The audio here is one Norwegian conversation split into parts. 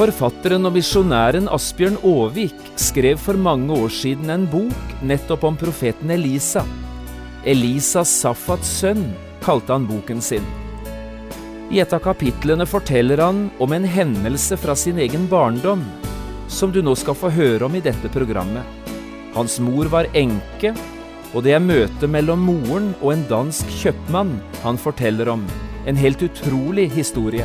Forfatteren og misjonæren Asbjørn Aavik skrev for mange år siden en bok nettopp om profeten Elisa. Elisa Safats sønn kalte han boken sin. I et av kapitlene forteller han om en hendelse fra sin egen barndom, som du nå skal få høre om i dette programmet. Hans mor var enke, og det er møtet mellom moren og en dansk kjøpmann han forteller om. En helt utrolig historie.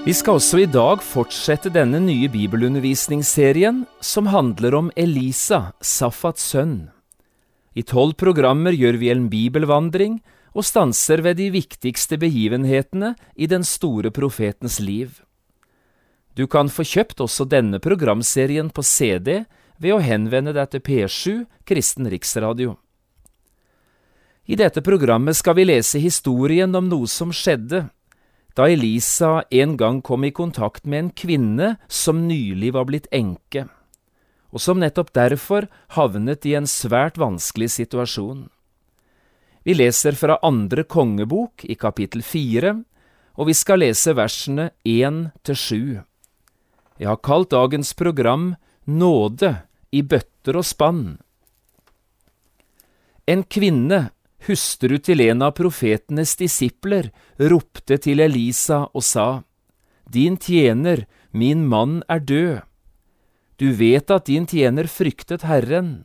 Vi skal også i dag fortsette denne nye bibelundervisningsserien som handler om Elisa, Safats sønn. I tolv programmer gjør vi en bibelvandring og stanser ved de viktigste begivenhetene i den store profetens liv. Du kan få kjøpt også denne programserien på CD ved å henvende deg til P7 Kristen Riksradio. I dette programmet skal vi lese historien om noe som skjedde da Elisa en gang kom i kontakt med en kvinne som nylig var blitt enke, og som nettopp derfor havnet i en svært vanskelig situasjon. Vi leser fra andre kongebok i kapittel fire, og vi skal lese versene én til sju. Jeg har kalt dagens program Nåde i bøtter og spann. En kvinne hustru til en av profetenes disipler, ropte til Elisa og sa, Din tjener, min mann, er død. Du vet at din tjener fryktet Herren.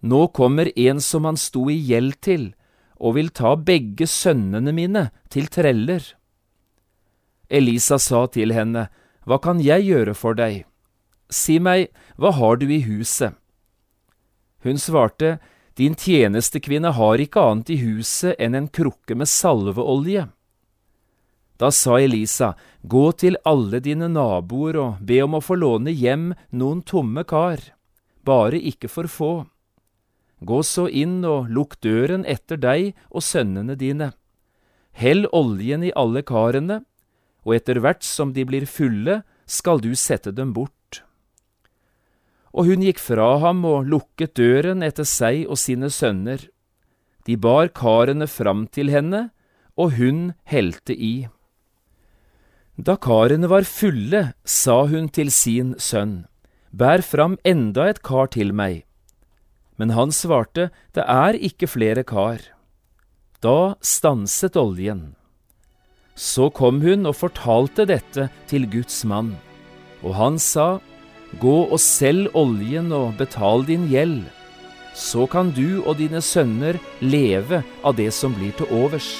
Nå kommer en som han sto i gjeld til, og vil ta begge sønnene mine til treller. Elisa sa til henne, Hva kan jeg gjøre for deg? Si meg, hva har du i huset? Hun svarte, din tjenestekvinne har ikke annet i huset enn en krukke med salveolje. Da sa Elisa, gå til alle dine naboer og be om å få låne hjem noen tomme kar, bare ikke for få. Gå så inn og lukk døren etter deg og sønnene dine. Hell oljen i alle karene, og etter hvert som de blir fulle, skal du sette dem bort og hun gikk fra ham og lukket døren etter seg og sine sønner. De bar karene fram til henne, og hun helte i. Da karene var fulle, sa hun til sin sønn, Bær fram enda et kar til meg. Men han svarte, Det er ikke flere kar. Da stanset oljen. Så kom hun og fortalte dette til Guds mann, og han sa, Gå og selg oljen og betal din gjeld. Så kan du og dine sønner leve av det som blir til overs.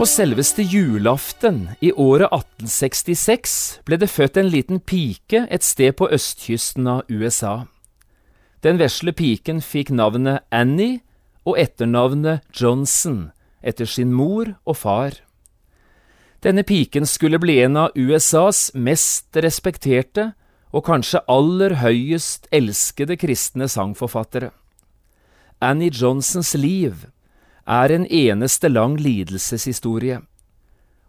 På selveste julaften i året 1866 ble det født en liten pike et sted på østkysten av USA. Den vesle piken fikk navnet Annie og etternavnet Johnson etter sin mor og far. Denne piken skulle bli en av USAs mest respekterte og kanskje aller høyest elskede kristne sangforfattere. Annie Johnsons liv er en eneste lang lidelseshistorie.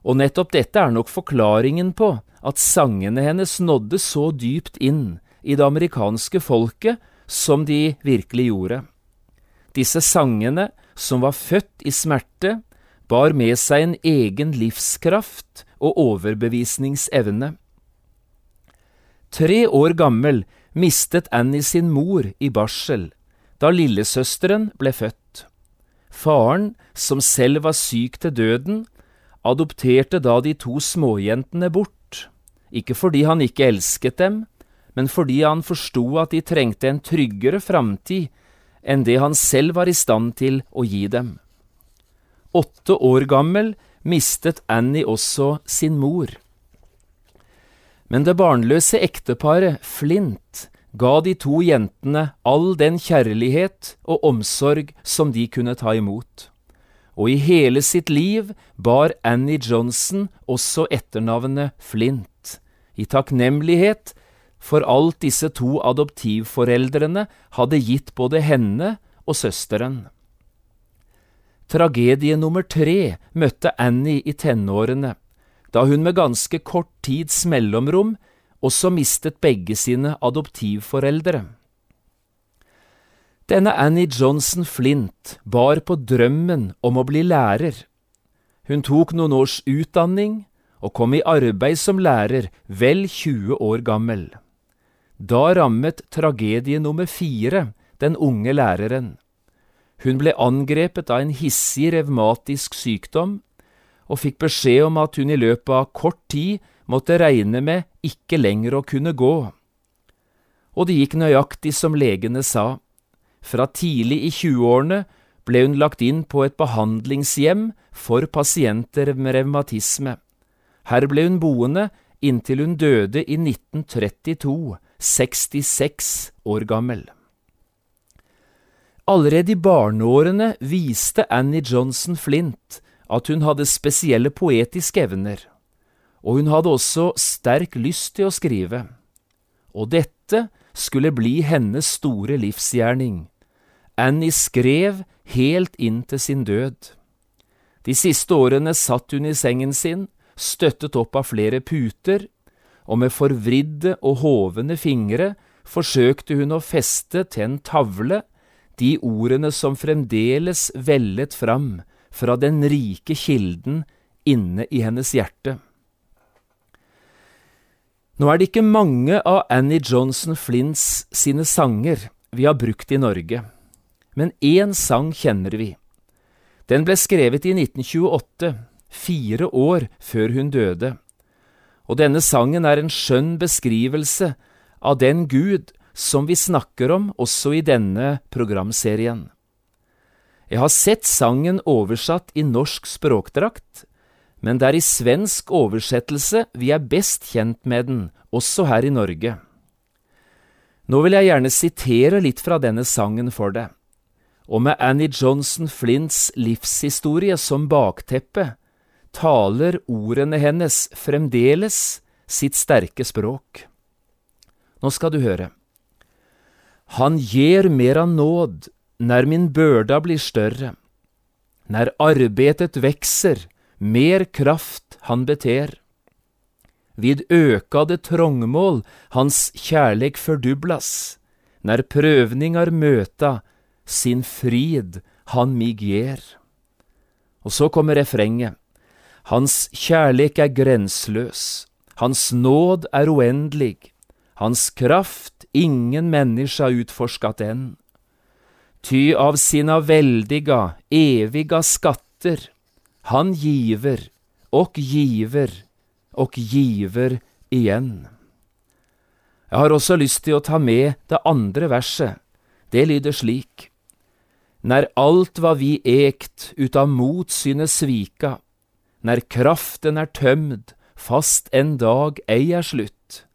Og nettopp dette er nok forklaringen på at sangene hennes nådde så dypt inn i det amerikanske folket som de virkelig gjorde. Disse sangene, som var født i smerte, bar med seg en egen livskraft og overbevisningsevne. Tre år gammel mistet Annie sin mor i barsel, da lillesøsteren ble født. Faren, som selv var syk til døden, adopterte da de to småjentene bort, ikke fordi han ikke elsket dem, men fordi han forsto at de trengte en tryggere framtid enn det han selv var i stand til å gi dem. Åtte år gammel mistet Annie også sin mor. Men det barnløse ekteparet, Flint, ga de to jentene all den kjærlighet og omsorg som de kunne ta imot. Og i hele sitt liv bar Annie Johnson også etternavnet Flint, i takknemlighet for alt disse to adoptivforeldrene hadde gitt både henne og søsteren. Tragedie nummer tre møtte Annie i tenårene, da hun med ganske kort tids mellomrom også mistet begge sine adoptivforeldre. Denne Annie Johnson Flint bar på drømmen om å bli lærer. Hun tok noen års utdanning og kom i arbeid som lærer vel 20 år gammel. Da rammet tragedie nummer fire den unge læreren. Hun ble angrepet av en hissig revmatisk sykdom, og fikk beskjed om at hun i løpet av kort tid måtte regne med ikke lenger å kunne gå. Og det gikk nøyaktig som legene sa. Fra tidlig i 20-årene ble hun lagt inn på et behandlingshjem for pasienter med revmatisme. Her ble hun boende inntil hun døde i 1932, 66 år gammel. Allerede i barneårene viste Annie Johnson Flint at hun hadde spesielle poetiske evner og hun hadde også sterk lyst til å skrive. Og dette skulle bli hennes store livsgjerning. Annie skrev helt inn til sin død. De siste årene satt hun i sengen sin, støttet opp av flere puter, og med forvridde og hovne fingre forsøkte hun å feste til en tavle de ordene som fremdeles vellet fram fra den rike kilden inne i hennes hjerte. Nå er det ikke mange av Annie Johnson Flints sine sanger vi har brukt i Norge, men én sang kjenner vi. Den ble skrevet i 1928, fire år før hun døde, og denne sangen er en skjønn beskrivelse av den Gud som vi snakker om også i denne programserien. Jeg har sett sangen oversatt i norsk språkdrakt, men det er i svensk oversettelse vi er best kjent med den, også her i Norge. Nå vil jeg gjerne sitere litt fra denne sangen for deg, og med Annie Johnson Flints livshistorie som bakteppe taler ordene hennes fremdeles sitt sterke språk. Nå skal du høre. Han gir mer av nåd når min børda blir større, når arbeidet vekser, mer kraft han beter. Vid økade trongmål hans kjærleik fordublas, når prøvningar møta, sin frid han mig gjer. Og så kommer refrenget. Hans kjærleik er grensløs, hans nåd er uendelig, hans kraft ingen menneska utforskat enn. Ty av sina veldiga, eviga skatter, han giver og giver og giver igjen. Jeg har også lyst til å ta med det andre verset. Det lyder slik. Når alt hva vi ekt ut av motsynet svika, når kraften er tømd, fast en dag ei er slutt,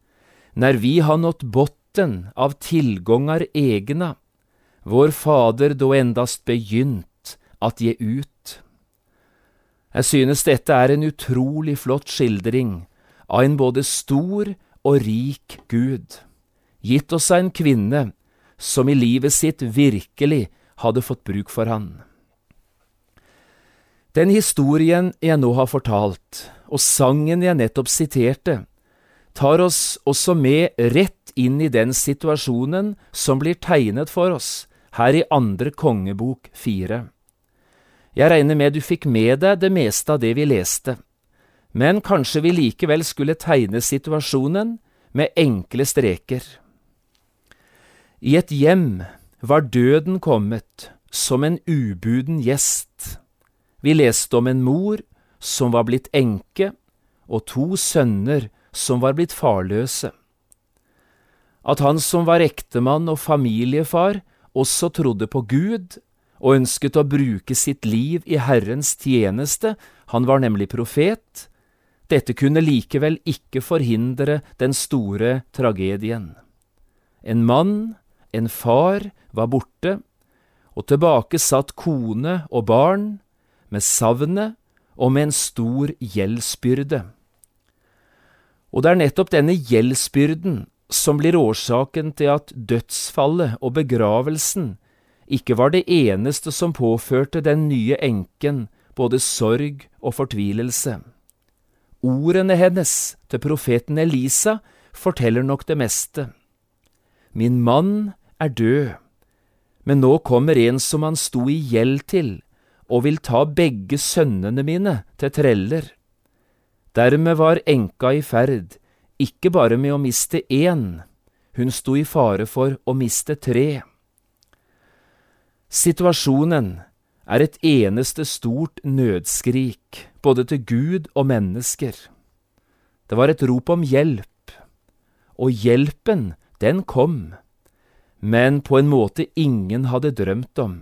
når vi har nått botten av tilgångar egna, vår Fader då endast begynt at ge ut jeg synes dette er en utrolig flott skildring av en både stor og rik Gud, gitt oss av en kvinne som i livet sitt virkelig hadde fått bruk for han. Den historien jeg nå har fortalt, og sangen jeg nettopp siterte, tar oss også med rett inn i den situasjonen som blir tegnet for oss her i andre kongebok fire. Jeg regner med du fikk med deg det meste av det vi leste, men kanskje vi likevel skulle tegne situasjonen med enkle streker. I et hjem var døden kommet som en ubuden gjest. Vi leste om en mor som var blitt enke, og to sønner som var blitt farløse. At han som var ektemann og familiefar, også trodde på Gud og ønsket å bruke sitt liv i Herrens tjeneste, han var nemlig profet, dette kunne likevel ikke forhindre den store tragedien. En mann, en far, var borte, og tilbake satt kone og barn, med savnet og med en stor gjeldsbyrde. Og det er nettopp denne gjeldsbyrden som blir årsaken til at dødsfallet og begravelsen ikke var det eneste som påførte den nye enken både sorg og fortvilelse. Ordene hennes til profeten Elisa forteller nok det meste. Min mann er død, men nå kommer en som han sto i gjeld til, og vil ta begge sønnene mine til treller. Dermed var enka i ferd, ikke bare med å miste én, hun sto i fare for å miste tre. Situasjonen er et eneste stort nødskrik, både til Gud og mennesker. Det var et rop om hjelp, og hjelpen, den kom, men på en måte ingen hadde drømt om.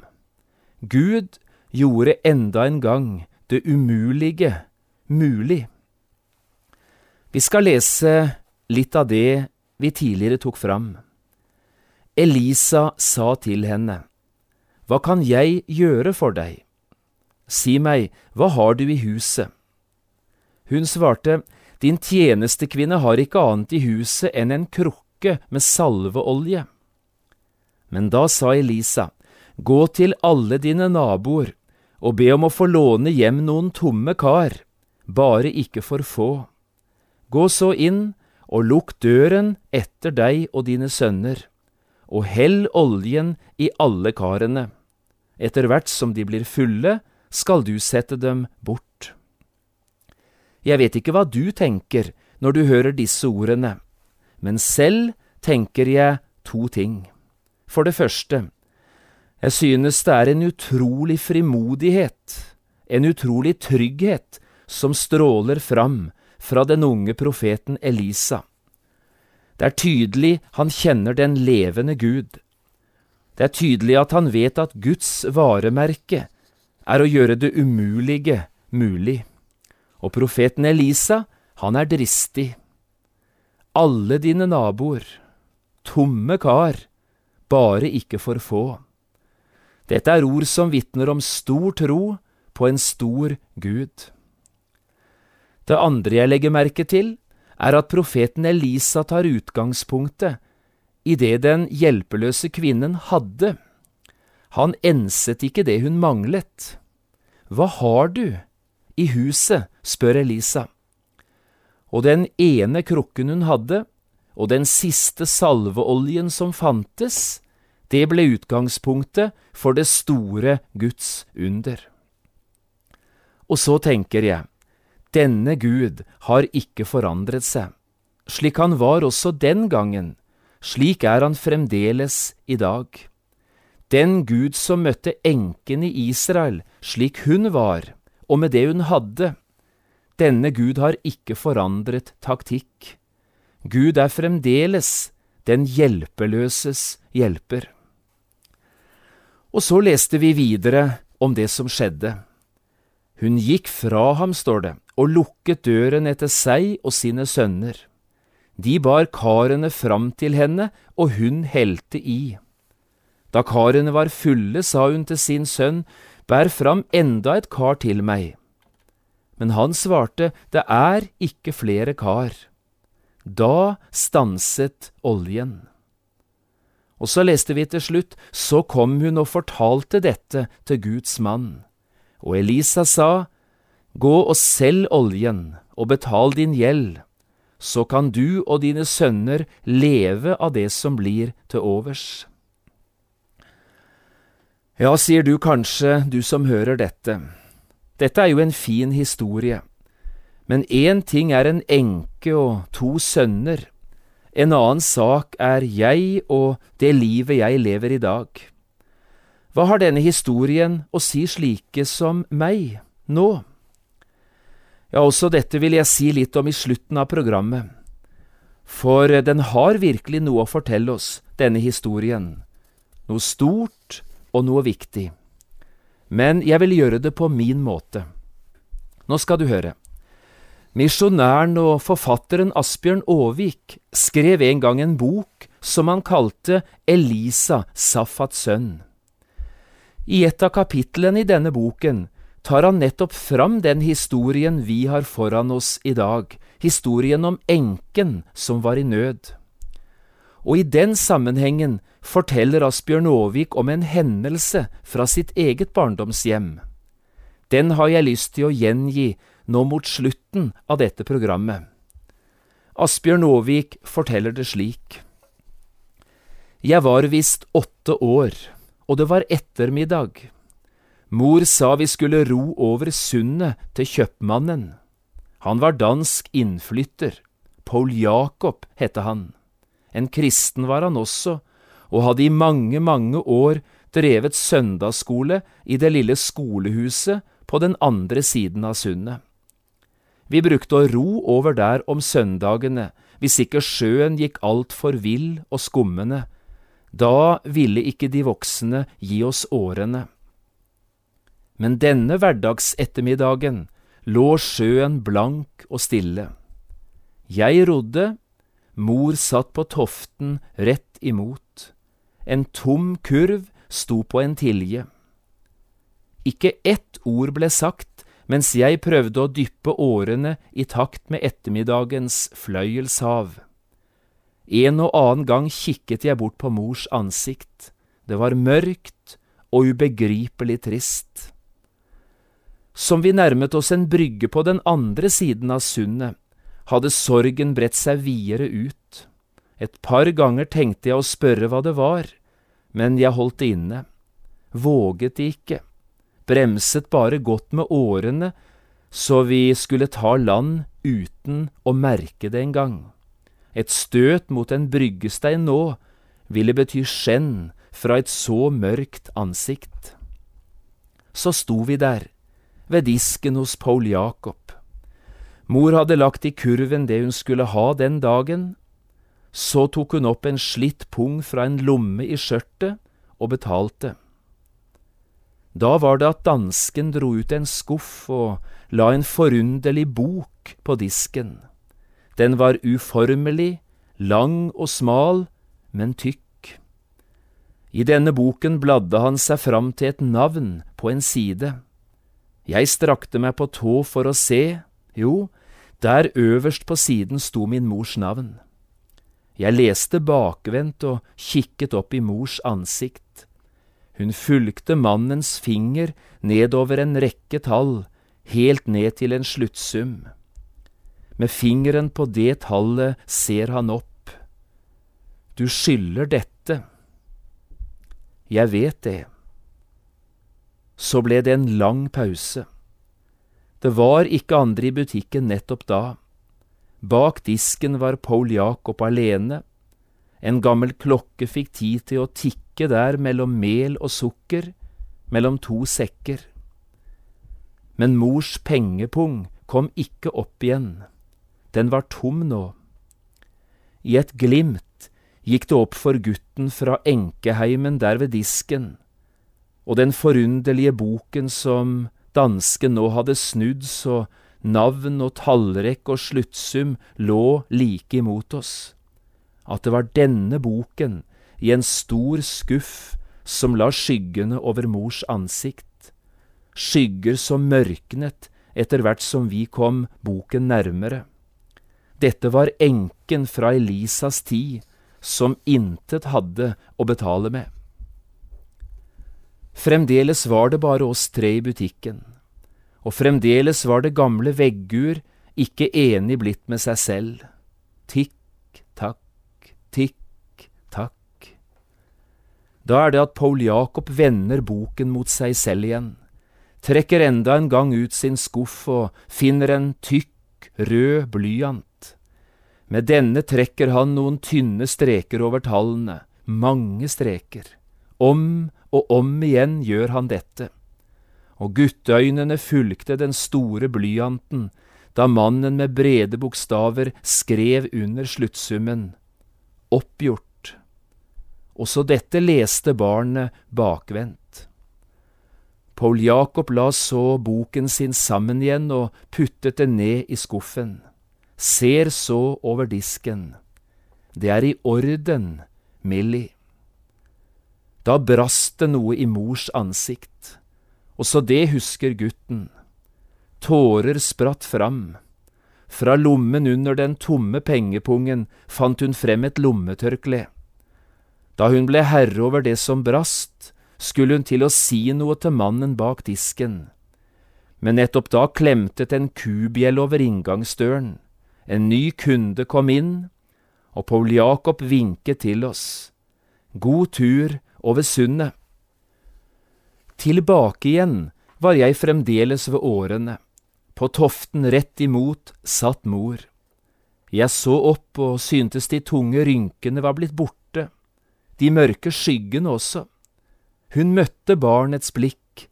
Gud gjorde enda en gang det umulige mulig. Vi skal lese litt av det vi tidligere tok fram. Elisa sa til henne, Hva kan jeg gjøre for deg? Si meg, hva har du i huset? Hun svarte, Din tjenestekvinne har ikke annet i huset enn en krukke med salveolje. Men da sa Elisa, Gå til alle dine naboer og be om å få låne hjem noen tomme kar, bare ikke for få. Gå så inn og lukk døren etter deg og dine sønner, og hell oljen i alle karene. Etter hvert som de blir fulle, skal du sette dem bort. Jeg vet ikke hva du tenker når du hører disse ordene, men selv tenker jeg to ting. For det første, jeg synes det er en utrolig frimodighet, en utrolig trygghet, som stråler fram fra den unge profeten Elisa. Det er tydelig han kjenner den levende Gud. Det er tydelig at han vet at Guds varemerke er å gjøre det umulige mulig. Og profeten Elisa, han er dristig. Alle dine naboer, tomme kar, bare ikke for få. Dette er ord som vitner om stor tro på en stor Gud. Det andre jeg legger merke til, er at profeten Elisa tar utgangspunktet i det den hjelpeløse kvinnen hadde. Han enset ikke det hun manglet. Hva har du i huset? spør Elisa. Og den ene krukken hun hadde, og den siste salveoljen som fantes, det ble utgangspunktet for det store Guds under. Og så tenker jeg, denne Gud har ikke forandret seg. Slik han var også den gangen, slik er han fremdeles i dag. Den Gud som møtte enken i Israel slik hun var, og med det hun hadde, denne Gud har ikke forandret taktikk. Gud er fremdeles den hjelpeløses hjelper. Og så leste vi videre om det som skjedde. Hun gikk fra ham, står det, og lukket døren etter seg og sine sønner. De bar karene fram til henne, og hun helte i. Da karene var fulle, sa hun til sin sønn, bær fram enda et kar til meg. Men han svarte, det er ikke flere kar. Da stanset oljen. Og så leste vi til slutt, så kom hun og fortalte dette til Guds mann. Og Elisa sa, Gå og selg oljen og betal din gjeld, så kan du og dine sønner leve av det som blir til overs. Ja, sier du kanskje, du som hører dette, dette er jo en fin historie, men én ting er en enke og to sønner, En annen sak er jeg og det livet jeg lever i dag. Hva har denne historien å si slike som meg nå? Ja, også dette vil jeg si litt om i slutten av programmet, for den har virkelig noe å fortelle oss, denne historien, noe stort og noe viktig. Men jeg vil gjøre det på min måte. Nå skal du høre. Misjonæren og forfatteren Asbjørn Aavik skrev en gang en bok som han kalte Elisa, Safats sønn. I et av kapitlene i denne boken tar han nettopp fram den historien vi har foran oss i dag, historien om enken som var i nød. Og i den sammenhengen forteller Asbjørn Aavik om en hendelse fra sitt eget barndomshjem. Den har jeg lyst til å gjengi nå mot slutten av dette programmet. Asbjørn Aavik forteller det slik. Jeg var visst åtte år, og det var ettermiddag. Mor sa vi skulle ro over sundet til kjøpmannen. Han var dansk innflytter. Paul Jacob hette han. En kristen var han også, og hadde i mange, mange år drevet søndagsskole i det lille skolehuset på den andre siden av sundet. Vi brukte å ro over der om søndagene, hvis ikke sjøen gikk altfor vill og skummende. Da ville ikke de voksne gi oss årene. Men denne hverdagsettermiddagen lå sjøen blank og stille. Jeg rodde, mor satt på toften rett imot. En tom kurv sto på en tilje. Ikke ett ord ble sagt, mens jeg prøvde å dyppe årene i takt med ettermiddagens fløyelshav. En og annen gang kikket jeg bort på mors ansikt. Det var mørkt og ubegripelig trist. Som vi nærmet oss en brygge på den andre siden av sundet, hadde sorgen bredt seg videre ut. Et par ganger tenkte jeg å spørre hva det var, men jeg holdt det inne, våget det ikke bremset bare godt med årene så vi skulle ta land uten å merke det engang. Et støt mot en bryggestein nå ville bety skjenn fra et så mørkt ansikt. Så sto vi der, ved disken hos Paul Jacob. Mor hadde lagt i kurven det hun skulle ha den dagen. Så tok hun opp en slitt pung fra en lomme i skjørtet og betalte. Da var det at dansken dro ut en skuff og la en forunderlig bok på disken. Den var uformelig, lang og smal, men tykk. I denne boken bladde han seg fram til et navn på en side. Jeg strakte meg på tå for å se, jo, der øverst på siden sto min mors navn. Jeg leste bakvendt og kikket opp i mors ansikt. Hun fulgte mannens finger nedover en rekke tall, helt ned til en sluttsum. Med fingeren på det tallet ser han opp. Du skylder dette. Jeg vet det. Så ble det en lang pause. Det var ikke andre i butikken nettopp da. Bak disken var Paul Jacob alene. En gammel klokke fikk tid til å tikke der mellom mel og sukker, mellom to sekker. Men mors pengepung kom ikke opp igjen, den var tom nå. I et glimt gikk det opp for gutten fra enkeheimen der ved disken, og den forunderlige boken som dansken nå hadde snudd så navn og tallrekk og sluttsum lå like imot oss. At det var denne boken i en stor skuff som la skyggene over mors ansikt, skygger som mørknet etter hvert som vi kom boken nærmere. Dette var enken fra Elisas tid, som intet hadde å betale med. Fremdeles var det bare oss tre i butikken, og fremdeles var det gamle veggur ikke enig blitt med seg selv. Tikk, takk, tikk, takk. da er det at Paul Jakob vender boken mot seg selv igjen, trekker enda en gang ut sin skuff og finner en tykk, rød blyant. Med denne trekker han noen tynne streker over tallene, mange streker. Om og om igjen gjør han dette. Og gutteøynene fulgte den store blyanten da mannen med brede bokstaver skrev under sluttsummen oppgjort. Også dette leste barnet bakvendt. Paul Jakob la så boken sin sammen igjen og puttet den ned i skuffen ser så over disken. Det er i orden, Millie. Da brast det noe i mors ansikt. Også det husker gutten. Tårer spratt fram. Fra lommen under den tomme pengepungen fant hun frem et lommetørkle. Da hun ble herre over det som brast, skulle hun til å si noe til mannen bak disken. Men nettopp da klemtet en kubjell over inngangsdøren. En ny kunde kom inn, og Paul Jakob vinket til oss. God tur over sundet. Tilbake igjen var jeg fremdeles ved årene. På toften rett imot satt mor. Jeg så opp og syntes de tunge rynkene var blitt borte, de mørke skyggene også. Hun møtte barnets blikk.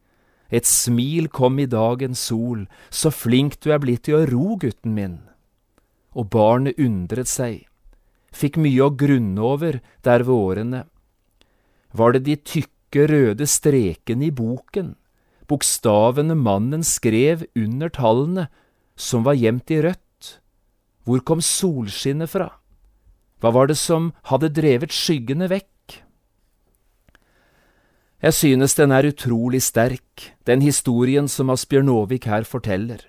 Et smil kom i dagens sol, så flink du er blitt til å ro, gutten min og barnet undret seg, fikk mye å grunne over der ved årene. Var det de tykke, røde strekene i boken, bokstavene mannen skrev under tallene, som var gjemt i rødt? Hvor kom solskinnet fra? Hva var det som hadde drevet skyggene vekk? Jeg synes den er utrolig sterk, den historien som Asbjørnåvik her forteller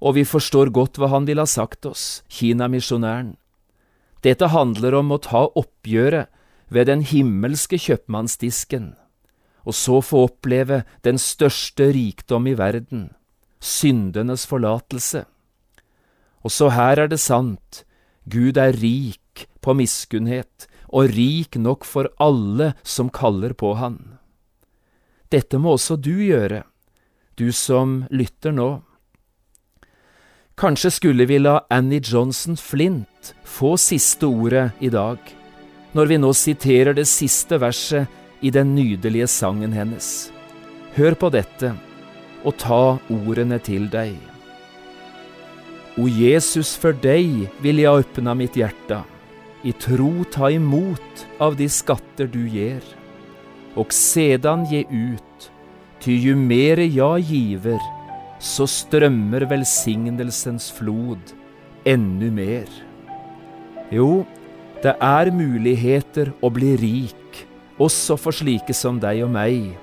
og vi forstår godt hva han ville ha sagt oss, Kina-misjonæren. Dette handler om å ta oppgjøret ved den himmelske kjøpmannsdisken, og så få oppleve den største rikdom i verden, syndenes forlatelse. Også her er det sant, Gud er rik på miskunnhet, og rik nok for alle som kaller på Han. Dette må også du gjøre, du som lytter nå. Kanskje skulle vi la Annie Johnson Flint få siste ordet i dag, når vi nå siterer det siste verset i den nydelige sangen hennes. Hør på dette, og ta ordene til deg. O Jesus, for deg vil jeg åpna mitt hjerte, i tro ta imot av de skatter du gir, og sedan gi ut, ty ju mere jeg giver, så strømmer velsignelsens flod enda mer. Jo, det er muligheter å bli rik, også for slike som deg og meg.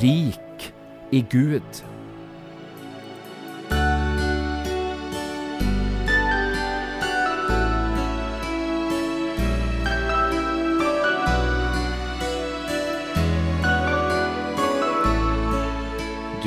Rik i Gud.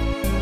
Thank you.